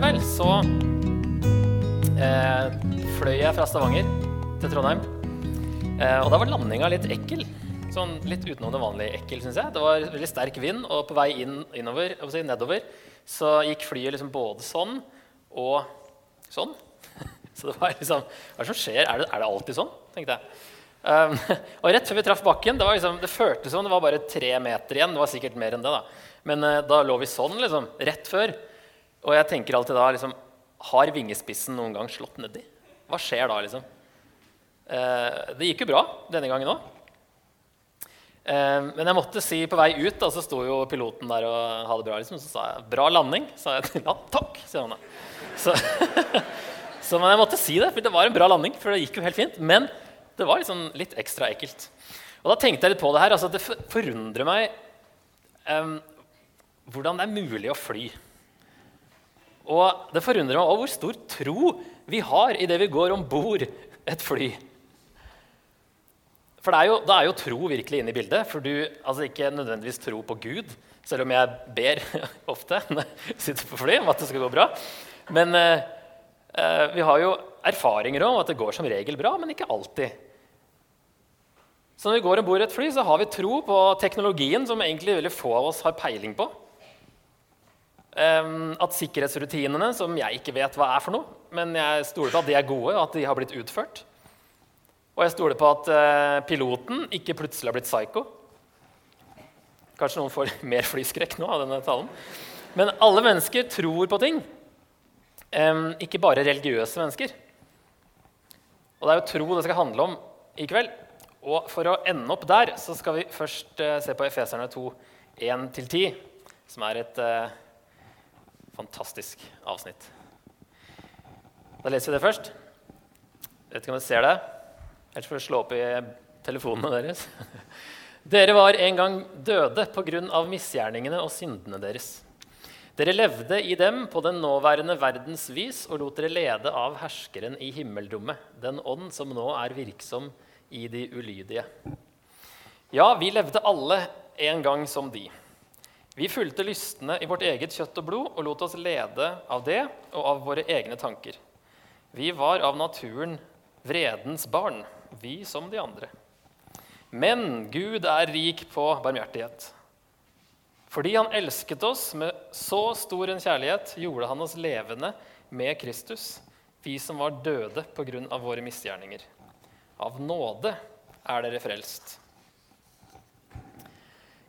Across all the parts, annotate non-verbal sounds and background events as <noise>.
det vel, så eh, fløy jeg fra Stavanger til Trondheim. Eh, og da var landinga litt ekkel. Sånn litt utenom det vanlige ekkel, syns jeg. Det var veldig sterk vind, og på vei inn, innover, si, nedover så gikk flyet liksom både sånn og sånn. <laughs> Så det var liksom Hva er det som skjer? Er det, er det alltid sånn? tenkte jeg. Um, <laughs> og rett før vi traff bakken, det, var liksom, det føltes som det var bare tre meter igjen. Det var sikkert mer enn det, da. Men uh, da lå vi sånn, liksom, rett før. Og jeg tenker alltid da liksom, Har vingespissen noen gang slått nedi? Hva skjer da, liksom? Eh, det gikk jo bra denne gangen òg. Eh, men jeg måtte si på vei ut, da, så sto jo piloten der og ha det bra. Liksom, så sa jeg 'bra landing'. sa jeg <laughs> til han. takk, sier han da. Så, <laughs> så, men jeg måtte si det, for det var en bra landing. For det gikk jo helt fint. Men det var liksom litt ekstra ekkelt. Og da tenkte jeg litt på det her. altså Det forundrer meg um, hvordan det er mulig å fly. Og det forundrer meg også hvor stor tro vi har idet vi går om bord et fly. For det er, jo, Da er, jo, tro virkelig inne i bildet. For du altså ikke nødvendigvis tro på Gud, selv om jeg ber <laughs> ofte når jeg sitter på fly om at det skal gå bra. Men eh, eh, vi har jo erfaringer om at det går som regel bra, men ikke alltid. Så når vi går om bord et fly, så har vi tro på teknologien som egentlig veldig få av oss har peiling på. Um, at sikkerhetsrutinene, som jeg ikke vet hva er for noe, men jeg stoler på at de er gode, og at de har blitt utført. Og jeg stoler på at uh, piloten ikke plutselig har blitt psycho. Kanskje noen får <laughs> mer flyskrekk nå av denne talen. Men alle mennesker tror på ting. Um, ikke bare religiøse mennesker. Og det er jo tro det skal handle om i kveld. Og for å ende opp der så skal vi først uh, se på Efeserne 2, 1-10, som er et uh, fantastisk avsnitt. Da leser vi det først. Jeg vet ikke om dere ser det. Ellers får dere slå opp i telefonene deres. <laughs> Dere var en gang døde pga. misgjerningene og syndene deres. Dere levde i dem på den nåværende verdens vis og lot dere lede av herskeren i himmelrommet, den ånd som nå er virksom i de ulydige. Ja, vi levde alle en gang som de. Vi fulgte lystne i vårt eget kjøtt og blod og lot oss lede av det og av våre egne tanker. Vi var av naturen vredens barn, vi som de andre. Men Gud er rik på barmhjertighet. Fordi han elsket oss med så stor en kjærlighet, gjorde han oss levende med Kristus, vi som var døde pga. våre misgjerninger. Av nåde er dere frelst.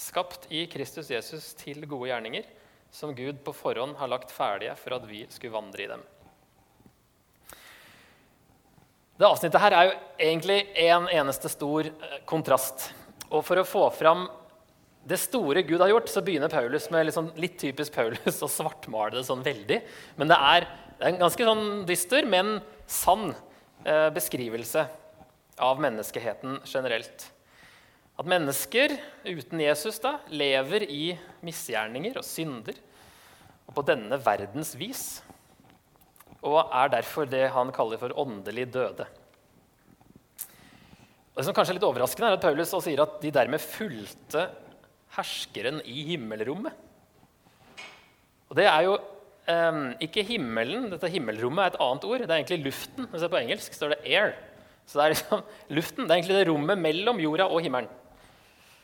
skapt i Kristus Jesus til gode gjerninger, som Gud på forhånd har lagt ferdige for at vi skulle vandre i dem. Det avsnittet her er jo egentlig en eneste stor eh, kontrast. Og for å få fram det store Gud har gjort, så begynner Paulus med litt, sånn, litt typisk Paulus å svartmale det sånn veldig. Men det er, det er en ganske sånn dyster, men sann eh, beskrivelse av menneskeheten generelt. At mennesker uten Jesus da, lever i misgjerninger og synder og på denne verdens vis. Og er derfor det han kaller for åndelig døde. Det som kanskje er litt overraskende, er at Paulus sier at de dermed fulgte herskeren i himmelrommet. Og det er jo um, ikke himmelen. Dette himmelrommet er et annet ord. Det er egentlig luften. På engelsk står det 'air'. Så det er liksom luften. Det er egentlig det rommet mellom jorda og himmelen.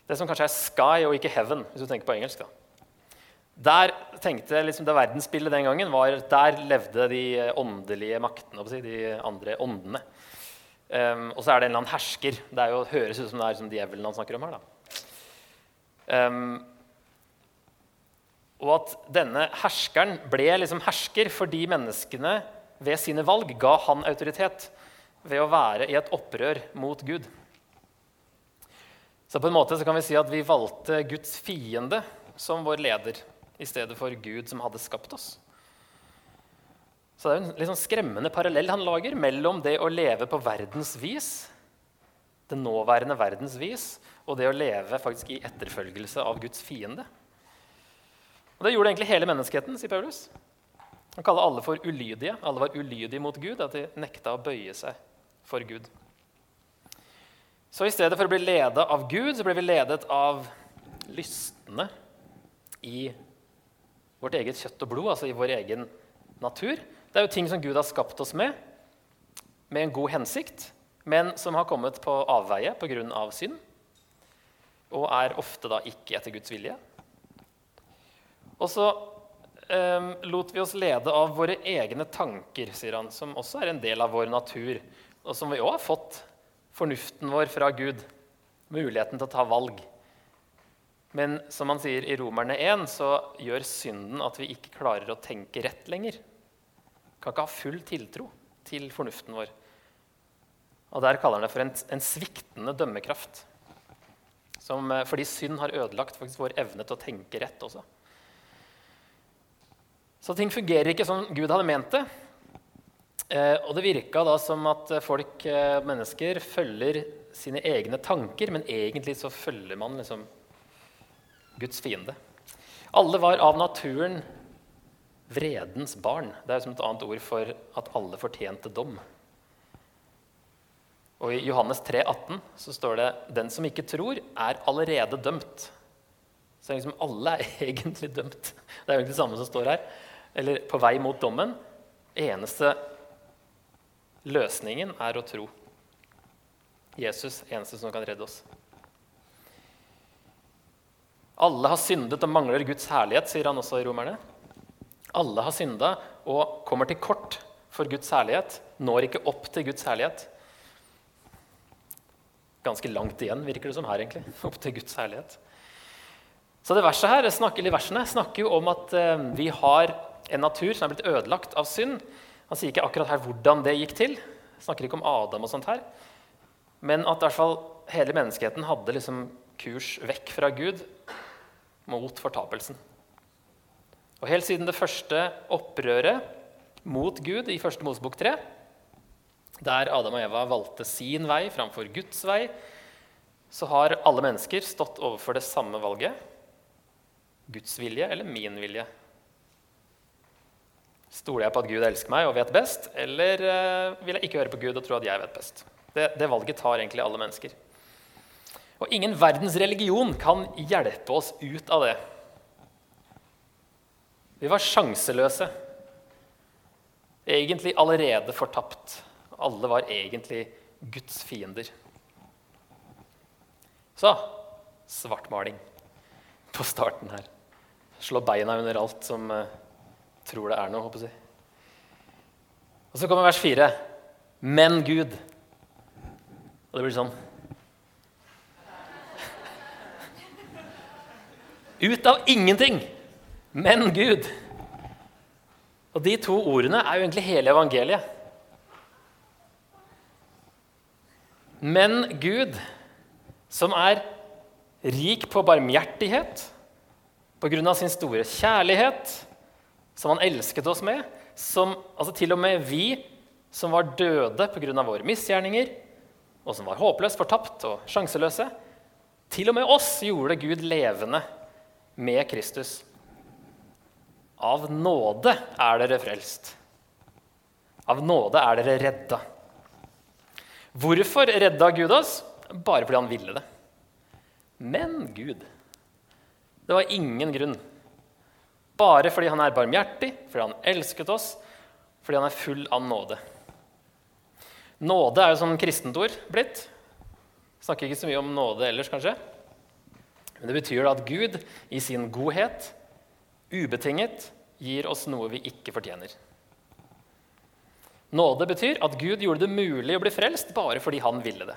Det som kanskje er sky og ikke heaven, hvis du tenker på engelsk. da. Der tenkte liksom Det verdensbildet den gangen var der levde de åndelige maktene, de andre åndene. Um, og så er det en eller annen hersker. Det jo, høres ut som det er som djevelen han snakker om her. da. Um, og at denne herskeren ble liksom hersker fordi menneskene ved sine valg ga han autoritet ved å være i et opprør mot Gud. Så på en måte kan vi si at vi valgte Guds fiende som vår leder i stedet for Gud som hadde skapt oss. Så det er en litt sånn skremmende parallell han lager mellom det å leve på verdens vis, det nåværende verdens vis, og det å leve faktisk i etterfølgelse av Guds fiende. Og Det gjorde egentlig hele menneskeheten, sier Paulus. Han kaller alle for ulydige. Alle var ulydige mot Gud, at de nekta å bøye seg for Gud. Så i stedet for å bli ledet av Gud, så ble vi ledet av lystne i vårt eget kjøtt og blod, altså i vår egen natur. Det er jo ting som Gud har skapt oss med, med en god hensikt, men som har kommet på avveie pga. synd, og er ofte da ikke etter Guds vilje. Og så um, lot vi oss lede av våre egne tanker, sier han, som også er en del av vår natur, og som vi òg har fått fornuften vår fra Gud, muligheten til å ta valg. Men som han sier i Romerne 1, så gjør synden at vi ikke klarer å tenke rett lenger kan ikke ha full tiltro til fornuften vår. Og Der kaller han det for en, en sviktende dømmekraft. Som, eh, fordi synd har ødelagt vår evne til å tenke rett også. Så ting fungerer ikke som Gud hadde ment det. Eh, og det virka da som at folk, eh, mennesker, følger sine egne tanker, men egentlig så følger man liksom Guds fiende. Alle var av naturen Vredens barn. Det er som et annet ord for at alle fortjente dom. Og I Johannes 3, 18 så står det 'Den som ikke tror, er allerede dømt'. Så liksom alle er <laughs> egentlig dømt. Det er jo egentlig det samme som står her. Eller på vei mot dommen. Eneste løsningen er å tro. Jesus eneste som kan redde oss. Alle har syndet og mangler Guds herlighet, sier han også i Romerne. Alle har synda og kommer til kort for Guds herlighet. Når ikke opp til Guds herlighet. Ganske langt igjen, virker det som her, egentlig. <laughs> Opp til Guds herlighet. Så det verset her, snakker, versene snakker jo om at eh, vi har en natur som er blitt ødelagt av synd. Han sier ikke akkurat her hvordan det gikk til. Snakker ikke om Adam og sånt her. Men at i hvert fall hele menneskeheten hadde liksom kurs vekk fra Gud mot fortapelsen. Og Helt siden det første opprøret mot Gud i første Mosebok 3, der Adam og Eva valgte sin vei framfor Guds vei, så har alle mennesker stått overfor det samme valget. Guds vilje eller min vilje? Stoler jeg på at Gud elsker meg og vet best, eller uh, vil jeg ikke høre på Gud og tro at jeg vet best? Det, det valget tar egentlig alle mennesker. Og ingen verdens religion kan hjelpe oss ut av det. Vi var sjanseløse. Egentlig allerede fortapt. Alle var egentlig Guds fiender. Så svartmaling på starten her. Slå beina under alt som uh, tror det er noe, håper jeg. Og så kommer vers fire. Men Gud. Og det blir sånn Ut av ingenting men Gud. Og De to ordene er jo egentlig hele evangeliet. Men Gud, som er rik på barmhjertighet på grunn av sin store kjærlighet, som han elsket oss med, som altså til og med vi som var døde pga. våre misgjerninger, og som var håpløst fortapt og sjanseløse, til og med oss gjorde Gud levende med Kristus. Av nåde er dere frelst. Av nåde er dere redda. Hvorfor redda Gud oss? Bare fordi han ville det. Men Gud Det var ingen grunn. Bare fordi han er barmhjertig, fordi han elsket oss, fordi han er full av nåde. Nåde er jo sånn kristent ord blitt. Snakker ikke så mye om nåde ellers, kanskje. Men det betyr at Gud i sin godhet ubetinget gir oss noe vi ikke fortjener. Nåde betyr at Gud gjorde det mulig å bli frelst bare fordi han ville det.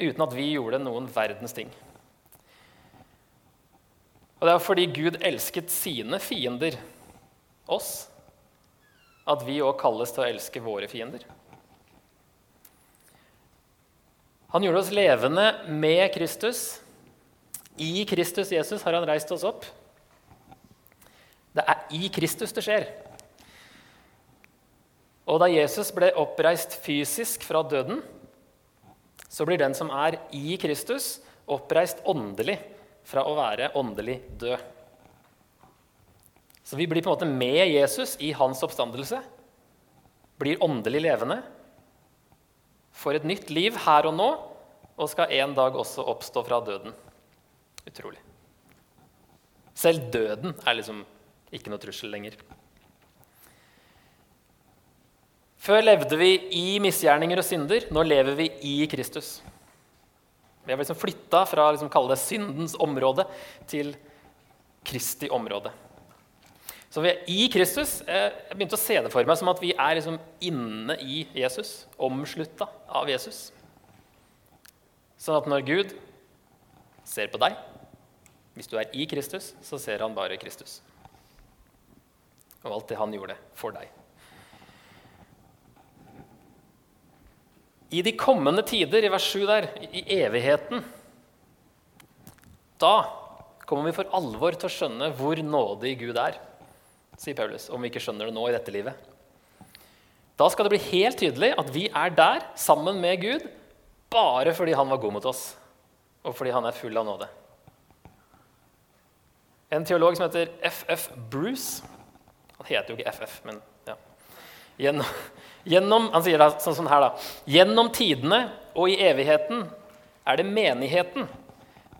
Uten at vi gjorde noen verdens ting. Og det er fordi Gud elsket sine fiender, oss, at vi òg kalles til å elske våre fiender. Han gjorde oss levende med Kristus. I Kristus Jesus har han reist oss opp. Det er i Kristus det skjer. Og da Jesus ble oppreist fysisk fra døden, så blir den som er i Kristus, oppreist åndelig fra å være åndelig død. Så vi blir på en måte med Jesus i hans oppstandelse, blir åndelig levende, får et nytt liv her og nå og skal en dag også oppstå fra døden. Utrolig. Selv døden er liksom ikke noe trussel lenger. Før levde vi i misgjerninger og synder. Nå lever vi i Kristus. Vi har liksom flytta fra liksom, kalle det syndens område til Kristi område. Så vi er i Kristus. Jeg begynte å se det for meg som at vi er liksom inne i Jesus. Omslutta av Jesus. Sånn at når Gud ser på deg, hvis du er i Kristus, så ser han bare Kristus. Og alt det han gjorde for deg. I de kommende tider, i vers 7 der, i evigheten, da kommer vi for alvor til å skjønne hvor nådig Gud er, sier Paulus, om vi ikke skjønner det nå i dette livet. Da skal det bli helt tydelig at vi er der sammen med Gud bare fordi han var god mot oss, og fordi han er full av nåde. En teolog som heter FF Bruce Han heter jo ikke FF, men. Gjennom, Gjennom, han sier det sånn, sånn her, da. Gjennom tidene og i evigheten er det menigheten,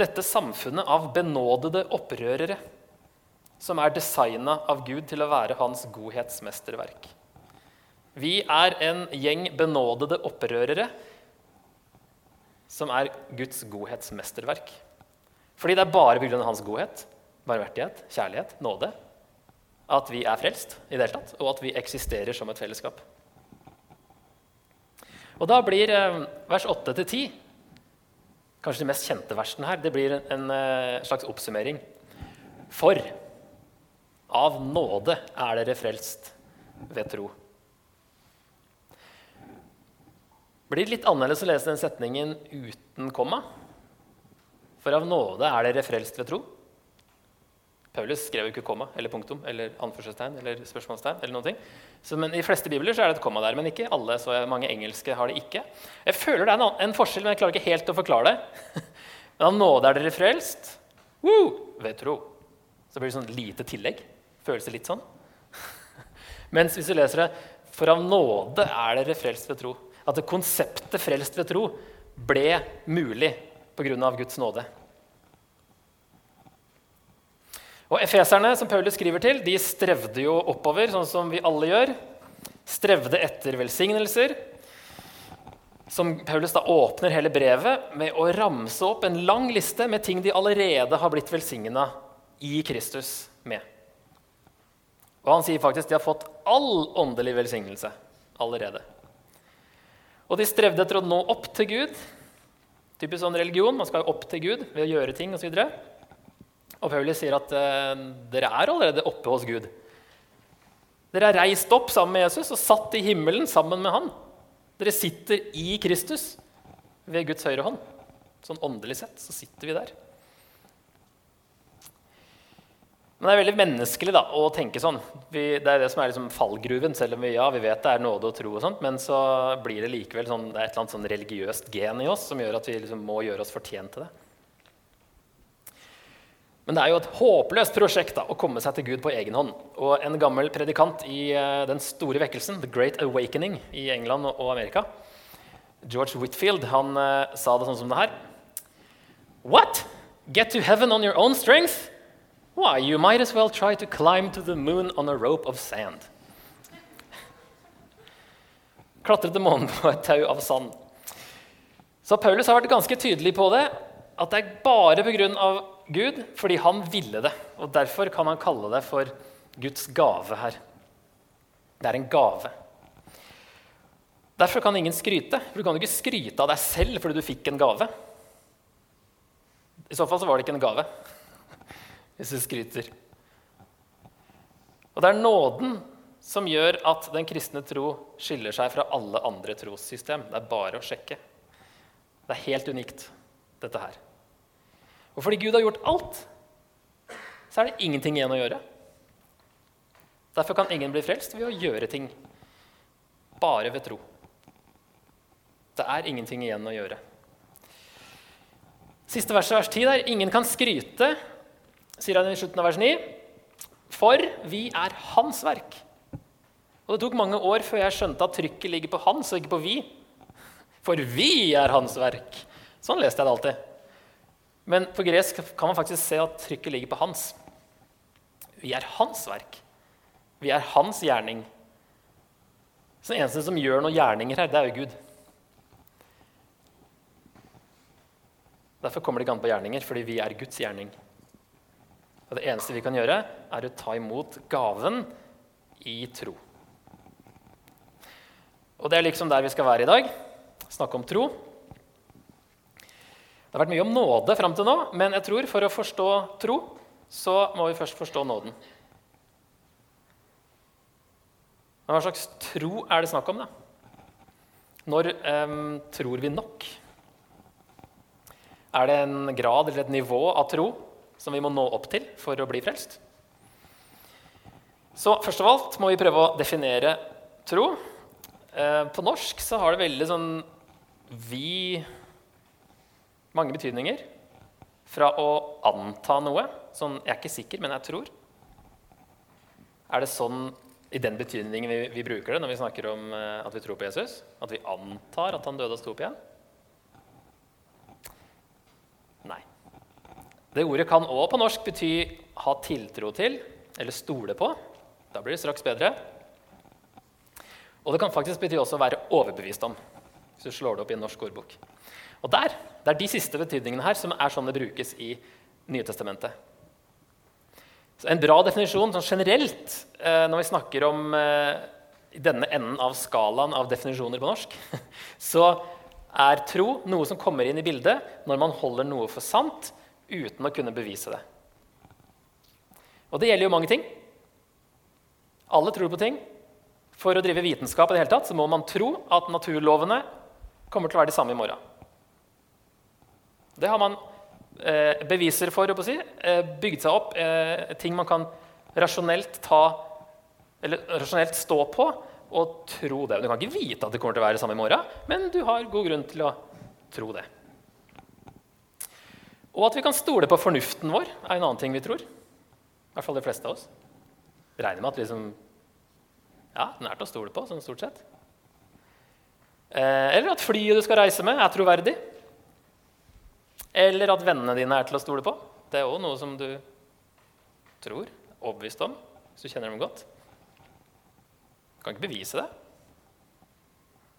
dette samfunnet av benådede opprørere, som er designa av Gud til å være hans godhetsmesterverk. Vi er en gjeng benådede opprørere som er Guds godhetsmesterverk. Fordi det er bare pga. hans godhet, barmhjertighet, kjærlighet, nåde, at vi er frelst i det hele tatt, og at vi eksisterer som et fellesskap. Og da blir eh, vers 8-10 kanskje de mest kjente versene her. Det blir en, eh, slags oppsummering. For av nåde er dere frelst ved tro. Blir det litt annerledes å lese den setningen uten komma? For av nåde er dere frelst ved tro. Paulus skrev jo ikke komma eller punktum eller anførselstegn eller spørsmålstegn. eller noen ting. Så, men I fleste bibler så er det et komma der, men ikke alle. så Mange engelske har det ikke. Jeg føler det er en, en forskjell, men jeg klarer ikke helt å forklare det. <laughs> men av nåde er dere frelst Woo! ved tro. Så blir det sånn lite tillegg. Føles det litt sånn. <laughs> Mens hvis du leser det For av nåde er dere frelst ved tro. At det konseptet frelst ved tro ble mulig pga. Guds nåde. Og Efeserne, som Paulus skriver til, de strevde jo oppover, sånn som vi alle gjør. Strevde etter velsignelser. Som Paulus da åpner hele brevet med å ramse opp en lang liste med ting de allerede har blitt velsigna i Kristus med. Og han sier faktisk de har fått all åndelig velsignelse allerede. Og de strevde etter å nå opp til Gud. Typisk sånn religion. Man skal opp til Gud ved å gjøre ting osv. Og Paulus sier at eh, dere er allerede oppe hos Gud. Dere er reist opp sammen med Jesus og satt i himmelen sammen med han. Dere sitter i Kristus ved Guds høyre hånd. Sånn åndelig sett så sitter vi der. Men det er veldig menneskelig da, å tenke sånn. Vi, det er det som er liksom fallgruven. Selv om vi, ja, vi vet det er nåde og tro, og sånt, men så blir det likevel sånn, det er et eller annet sånn religiøst gen i oss som gjør at vi liksom må gjøre oss fortjent til det. Men det er jo et håpløst prosjekt da, å komme seg til Gud på egen hånd. Og en gammel predikant i uh, den store vekkelsen, The Great Awakening, i England og Amerika, George Whitfield, han uh, sa det sånn som det her. What? Get to heaven on your own strength? Why, you might as well try to climb to the moon on a rope of sand. <laughs> Klatre til månen på et tau av sand. Så Paulus har vært ganske tydelig på det, at det er bare pga. Gud fordi han ville det. Og Derfor kan han kalle det for Guds gave her. Det er en gave. Derfor kan ingen skryte. For Du kan jo ikke skryte av deg selv fordi du fikk en gave. I så fall så var det ikke en gave, <laughs> hvis du skryter. Og det er nåden som gjør at den kristne tro skiller seg fra alle andre trossystem. Det er bare å sjekke. Det er helt unikt, dette her. Og fordi Gud har gjort alt, så er det ingenting igjen å gjøre. Derfor kan ingen bli frelst ved å gjøre ting. Bare ved tro. Det er ingenting igjen å gjøre. Siste verset, vers 10 der. Ingen kan skryte, sier han i slutten av vers 9, for vi er hans verk. Og Det tok mange år før jeg skjønte at trykket ligger på hans og ikke på vi. For vi er hans verk. Sånn leste jeg det alltid. Men på gresk kan man faktisk se at trykket ligger på hans. Vi er hans verk. Vi er hans gjerning. Så den eneste som gjør noen gjerninger her, det er jo Gud. Derfor kommer det ikke an på gjerninger, fordi vi er Guds gjerning. Og Det eneste vi kan gjøre, er å ta imot gaven i tro. Og det er liksom der vi skal være i dag. Snakke om tro. Det har vært mye om nåde fram til nå, men jeg tror for å forstå tro, så må vi først forstå nåden. Men hva slags tro er det snakk om, da? Når eh, tror vi nok? Er det en grad eller et nivå av tro som vi må nå opp til for å bli frelst? Så først av alt må vi prøve å definere tro. Eh, på norsk så har det veldig sånn vi mange betydninger. Fra å anta noe, sånn 'jeg er ikke sikker, men jeg tror'. Er det sånn i den betydningen vi, vi bruker det når vi snakker om uh, at vi tror på Jesus? At vi antar at han døde og sto opp igjen? Nei. Det ordet kan òg på norsk bety ha tiltro til eller stole på. Da blir det straks bedre. Og det kan faktisk bety også være overbevist om, hvis du slår det opp i en norsk ordbok. Og der, Det er de siste betydningene her som er sånn det brukes i Nye Testamentet. Så en bra definisjon sånn generelt eh, når vi snakker om eh, denne enden av skalaen av definisjoner på norsk, <laughs> så er tro noe som kommer inn i bildet når man holder noe for sant uten å kunne bevise det. Og det gjelder jo mange ting. Alle tror på ting. For å drive vitenskap i det hele tatt, så må man tro at naturlovene kommer til å være de samme i morgen. Det har man eh, beviser for, å si, eh, bygd seg opp. Eh, ting man kan rasjonelt, ta, rasjonelt stå på og tro det. Du kan ikke vite at det kommer til å være det samme i morgen, men du har god grunn til å tro det. Og at vi kan stole på fornuften vår, er en annen ting vi tror. I hvert fall de fleste av oss. Regner med at liksom, ja, den er til å stole på, sånn stort sett. Eh, eller at flyet du skal reise med, er troverdig. Eller at vennene dine er til å stole på. Det er òg noe som du tror, overbevist om, hvis du kjenner dem godt. Du kan ikke bevise det.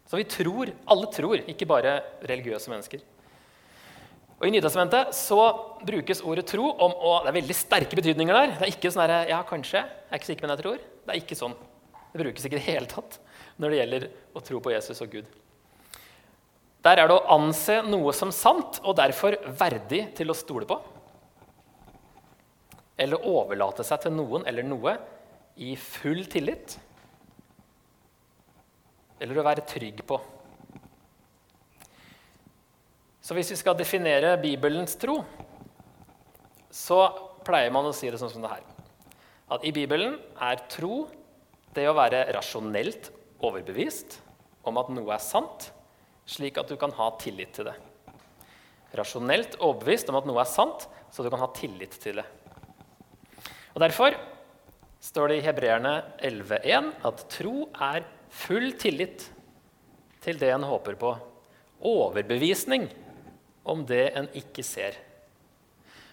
Så vi tror, alle tror, ikke bare religiøse mennesker. Og I Nytestamentet så brukes ordet tro om å, Det er veldig sterke betydninger der. Det er ikke sånn her, ja, kanskje, jeg er ikke sikker, men jeg tror. Det er ikke sånn. Det brukes ikke i det hele tatt når det gjelder å tro på Jesus og Gud. Der er det å anse noe som sant og derfor verdig til å stole på. Eller overlate seg til noen eller noe i full tillit. Eller å være trygg på. Så hvis vi skal definere Bibelens tro, så pleier man å si det sånn som det her. At i Bibelen er tro det å være rasjonelt overbevist om at noe er sant slik at du kan ha tillit til det. Rasjonelt overbevist om at noe er sant, så du kan ha tillit til det. Og Derfor står det i Hebreerne 11,1 at tro er full tillit til det en håper på. Overbevisning om det en ikke ser.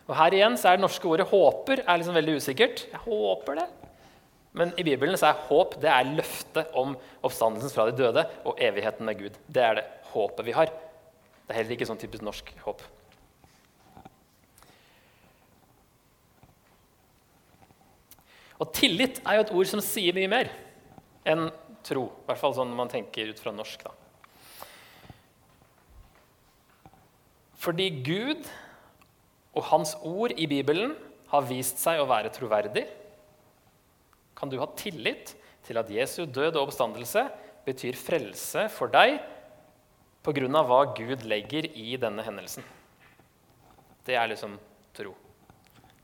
Og Her igjen så er det norske ordet 'håper' er liksom veldig usikkert. Jeg håper det. Men i Bibelen så er håp det er løftet om oppstandelsen fra de døde og evigheten med Gud. Det er det håpet vi har. Det er heller ikke sånn typisk norsk håp. Og tillit er jo et ord som sier mye mer enn tro. I hvert fall sånn man tenker ut fra norsk. da. Fordi Gud og Hans ord i Bibelen har vist seg å være troverdig, kan du ha tillit til at Jesu død og oppstandelse betyr frelse for deg pga. hva Gud legger i denne hendelsen. Det er liksom tro.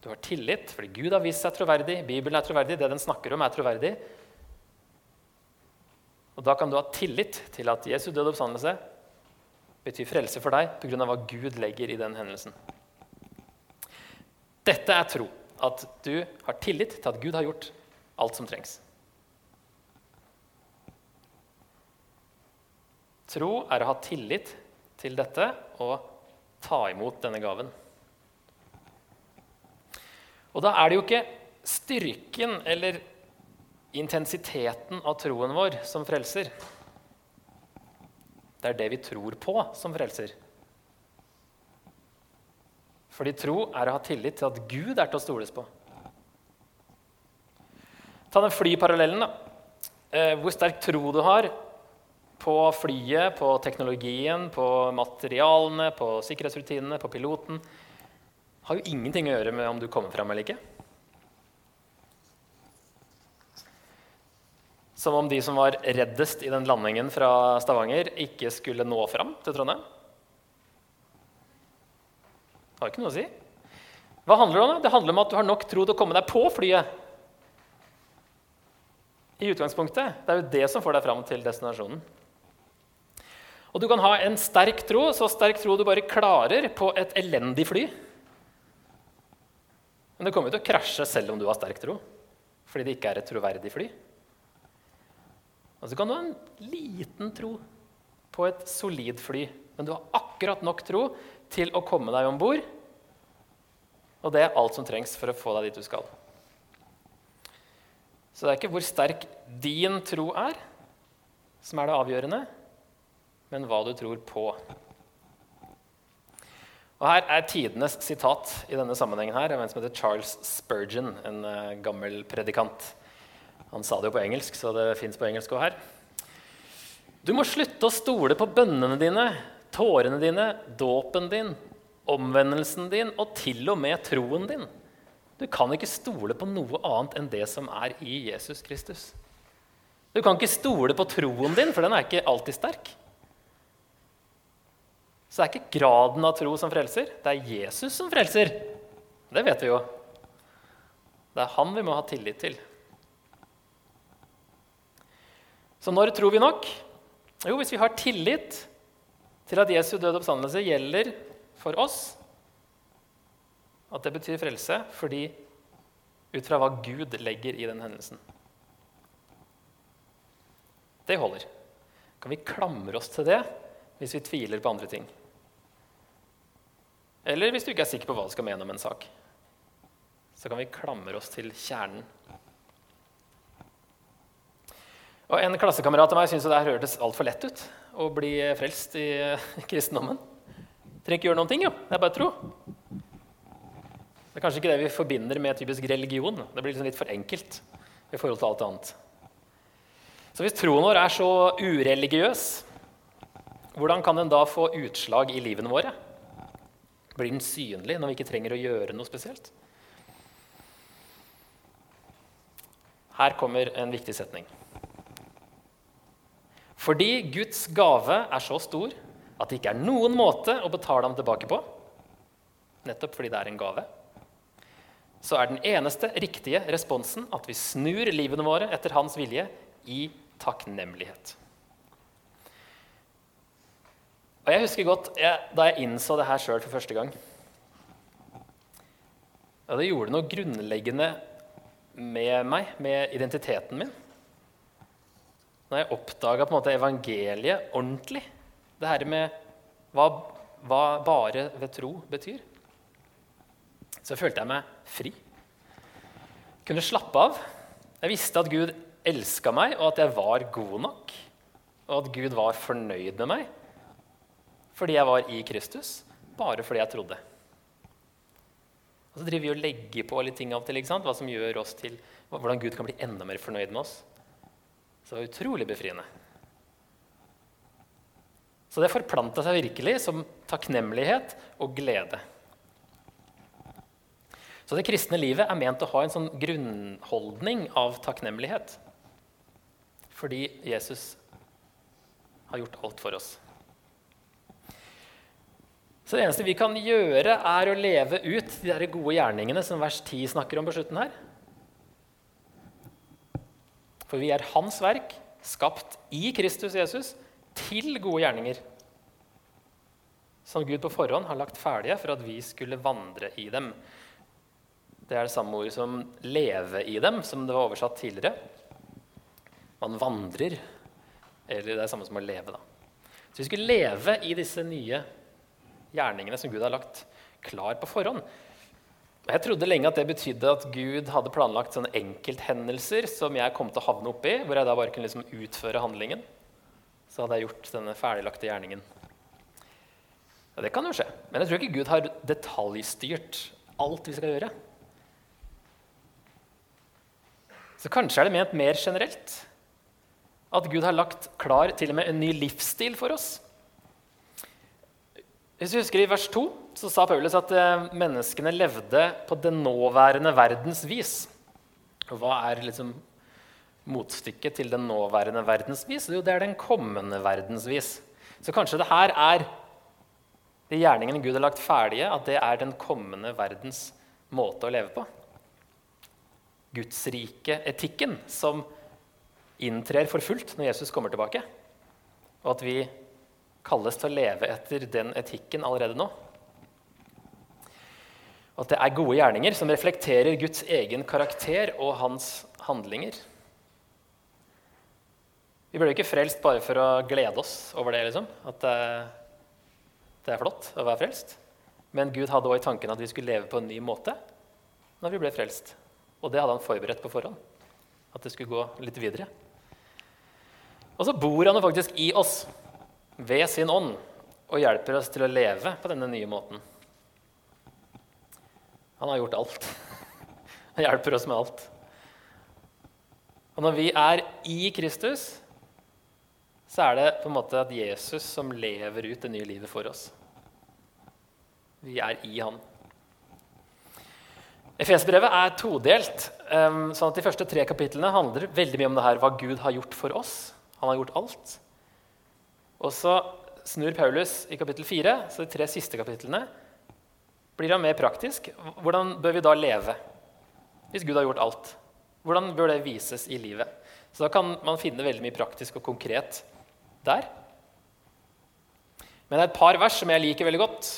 Du har tillit fordi Gud har vist seg troverdig, Bibelen er troverdig, det den snakker om, er troverdig. Og Da kan du ha tillit til at Jesu død og oppstandelse betyr frelse for deg pga. hva Gud legger i den hendelsen. Dette er tro. At du har tillit til at Gud har gjort alt som trengs. Tro er å ha tillit til dette og ta imot denne gaven. Og da er det jo ikke styrken eller intensiteten av troen vår som frelser. Det er det vi tror på, som frelser. Fordi tro er å ha tillit til at Gud er til å stoles på. Ta den flyparallellen. da. Eh, hvor sterk tro du har på flyet, på teknologien, på materialene, på sikkerhetsrutinene, på piloten, har jo ingenting å gjøre med om du kommer fram eller ikke. Som om de som var reddest i den landingen fra Stavanger, ikke skulle nå fram til Trondheim. Det har ikke noe å si. Hva handler det om? Det handler om at du har nok tro til å komme deg på flyet. I utgangspunktet. Det er jo det som får deg fram til destinasjonen. Og du kan ha en sterk tro, så sterk tro du bare klarer på et elendig fly. Men det kommer jo til å krasje selv om du har sterk tro, fordi det ikke er et troverdig fly. Og så kan du ha en liten tro på et solid fly, men du har akkurat nok tro til å komme deg om bord. Og det er alt som trengs for å få deg dit du skal. Så det er ikke hvor sterk din tro er, som er det avgjørende, men hva du tror på. Og Her er tidenes sitat i denne sammenhengen her, av en som heter Charles Spurgeon, en uh, gammel predikant. Han sa det jo på engelsk, så det fins på engelsk òg her. Du må slutte å stole på bønnene dine, tårene dine, dåpen din, omvendelsen din og til og med troen din. Du kan ikke stole på noe annet enn det som er i Jesus Kristus. Du kan ikke stole på troen din, for den er ikke alltid sterk. Så det er ikke graden av tro som frelser, det er Jesus som frelser. Det vet vi jo. Det er han vi må ha tillit til. Så når tror vi nok? Jo, hvis vi har tillit til at Jesu døde oppstandelse gjelder for oss, at det betyr frelse fordi ut fra hva Gud legger i den hendelsen. Det holder. Kan vi klamre oss til det hvis vi tviler på andre ting? Eller hvis du ikke er sikker på hva du skal mene om en sak. Så kan vi klamre oss til kjernen. Og En klassekamerat av meg syntes det hørtes altfor lett ut å bli frelst i <laughs> kristendommen. Trenger ikke gjøre noen ting, jo. Det er bare tro. Det er kanskje ikke det vi forbinder med typisk religion. Det blir liksom litt for enkelt i forhold til alt annet. Så hvis troen vår er så ureligiøs, hvordan kan den da få utslag i livene våre? Blir den synlig når vi ikke trenger å gjøre noe spesielt? Her kommer en viktig setning. Fordi Guds gave er så stor at det ikke er noen måte å betale ham tilbake på, nettopp fordi det er en gave, så er den eneste riktige responsen at vi snur livene våre etter hans vilje i takknemlighet. Og Jeg husker godt jeg, da jeg innså det her sjøl for første gang. Og det gjorde noe grunnleggende med meg, med identiteten min når jeg oppdaga evangeliet ordentlig, det her med hva, hva bare ved tro betyr, så følte jeg meg fri. Kunne slappe av. Jeg visste at Gud elska meg, og at jeg var god nok. Og at Gud var fornøyd med meg fordi jeg var i Kristus, bare fordi jeg trodde. Og så driver vi og legger på litt ting av og til, hva som gjør oss til hvordan Gud kan bli enda mer fornøyd med oss. Så det var utrolig befriende. Så det forplanta seg virkelig som takknemlighet og glede. Så det kristne livet er ment å ha en sånn grunnholdning av takknemlighet. Fordi Jesus har gjort alt for oss. Så det eneste vi kan gjøre, er å leve ut de der gode gjerningene som vers 10 snakker om på slutten her. For vi er Hans verk, skapt i Kristus Jesus til gode gjerninger. Som Gud på forhånd har lagt ferdige for at vi skulle vandre i dem. Det er det samme ordet som 'leve i dem', som det var oversatt tidligere. Man vandrer. Eller det er det samme som å leve, da. Så vi skulle leve i disse nye gjerningene som Gud har lagt klar på forhånd. Jeg trodde lenge at det betydde at Gud hadde planlagt sånne enkelthendelser som jeg kom til å havne oppi, hvor jeg da bare kunne liksom utføre handlingen. Så hadde jeg gjort denne ferdiglagte gjerningen. Ja, det kan jo skje. Men jeg tror ikke Gud har detaljstyrt alt vi skal gjøre. Så kanskje er det ment mer generelt. At Gud har lagt klar til og med en ny livsstil for oss. Hvis vi husker I vers 2 så sa Paulus at eh, menneskene levde på det nåværende verdens vis. Og hva er liksom motstykket til den nåværende verdens vis? Jo, det er den kommende verdens vis. Så kanskje det her er de gjerningene Gud har lagt ferdige, at det er den kommende verdens måte å leve på. Gudsrike-etikken som inntrer for fullt når Jesus kommer tilbake. Og at vi kalles til å leve etter den etikken allerede nå. At det er gode gjerninger som reflekterer Guds egen karakter og hans handlinger. Vi ble ikke frelst bare for å glede oss over det, liksom. At det, er flott å være frelst. Men Gud hadde også i tanken at vi skulle leve på en ny måte når vi ble frelst. Og det hadde han forberedt på forhånd. At det skulle gå litt videre. Og så bor han jo faktisk i oss ved sin ånd og hjelper oss til å leve på denne nye måten. Han har gjort alt. <laughs> Han hjelper oss med alt. Og når vi er i Kristus, så er det på en måte at Jesus som lever ut det nye livet for oss. Vi er i Han. Efesbrevet er todelt. Ehm, sånn at De første tre kapitlene handler veldig mye om det her, hva Gud har gjort for oss. Han har gjort alt. Og så snur Paulus i kapittel 4, så de tre siste kapitlene blir han mer praktisk. Hvordan bør vi da leve hvis Gud har gjort alt? Hvordan bør det vises i livet? Så Da kan man finne veldig mye praktisk og konkret der. Men det er et par vers som jeg liker veldig godt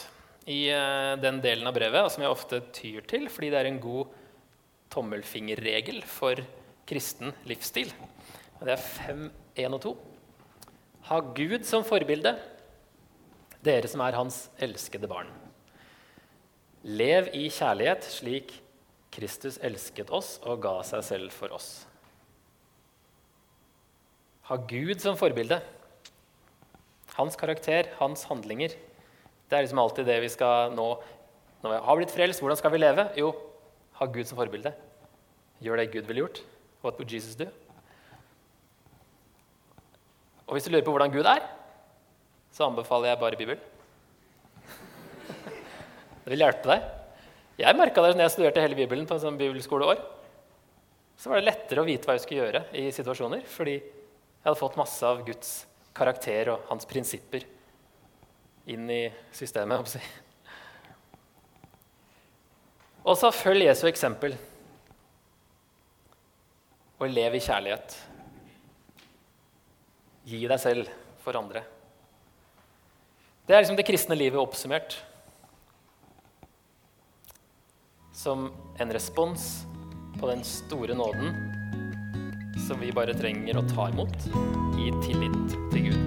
i eh, den delen av brevet, som jeg ofte tyr til fordi det er en god tommelfingerregel for kristen livsstil. Det er 5, 1 og 2. Ha Gud som forbilde, dere som er hans elskede barn. Lev i kjærlighet slik Kristus elsket oss og ga seg selv for oss. Ha Gud som forbilde. Hans karakter, hans handlinger. Det er liksom alltid det vi skal nå. Når vi har blitt frelst, hvordan skal vi leve? Jo, ha Gud som forbilde. Gjør det Gud ville gjort. What would Jesus do? Og hvis du lurer på hvordan Gud er, så anbefaler jeg bare Bibelen. Det vil hjelpe deg. Jeg merka det når jeg studerte hele Bibelen på en sånn bibelskoleår. Så var det lettere å vite hva jeg skulle gjøre i situasjoner, fordi jeg hadde fått masse av Guds karakter og hans prinsipper inn i systemet. Og så følg Jesu eksempel og lev i kjærlighet. Gi deg selv for andre. Det er liksom det kristne livet oppsummert som en respons på den store nåden som vi bare trenger å ta imot i tillit til Gud.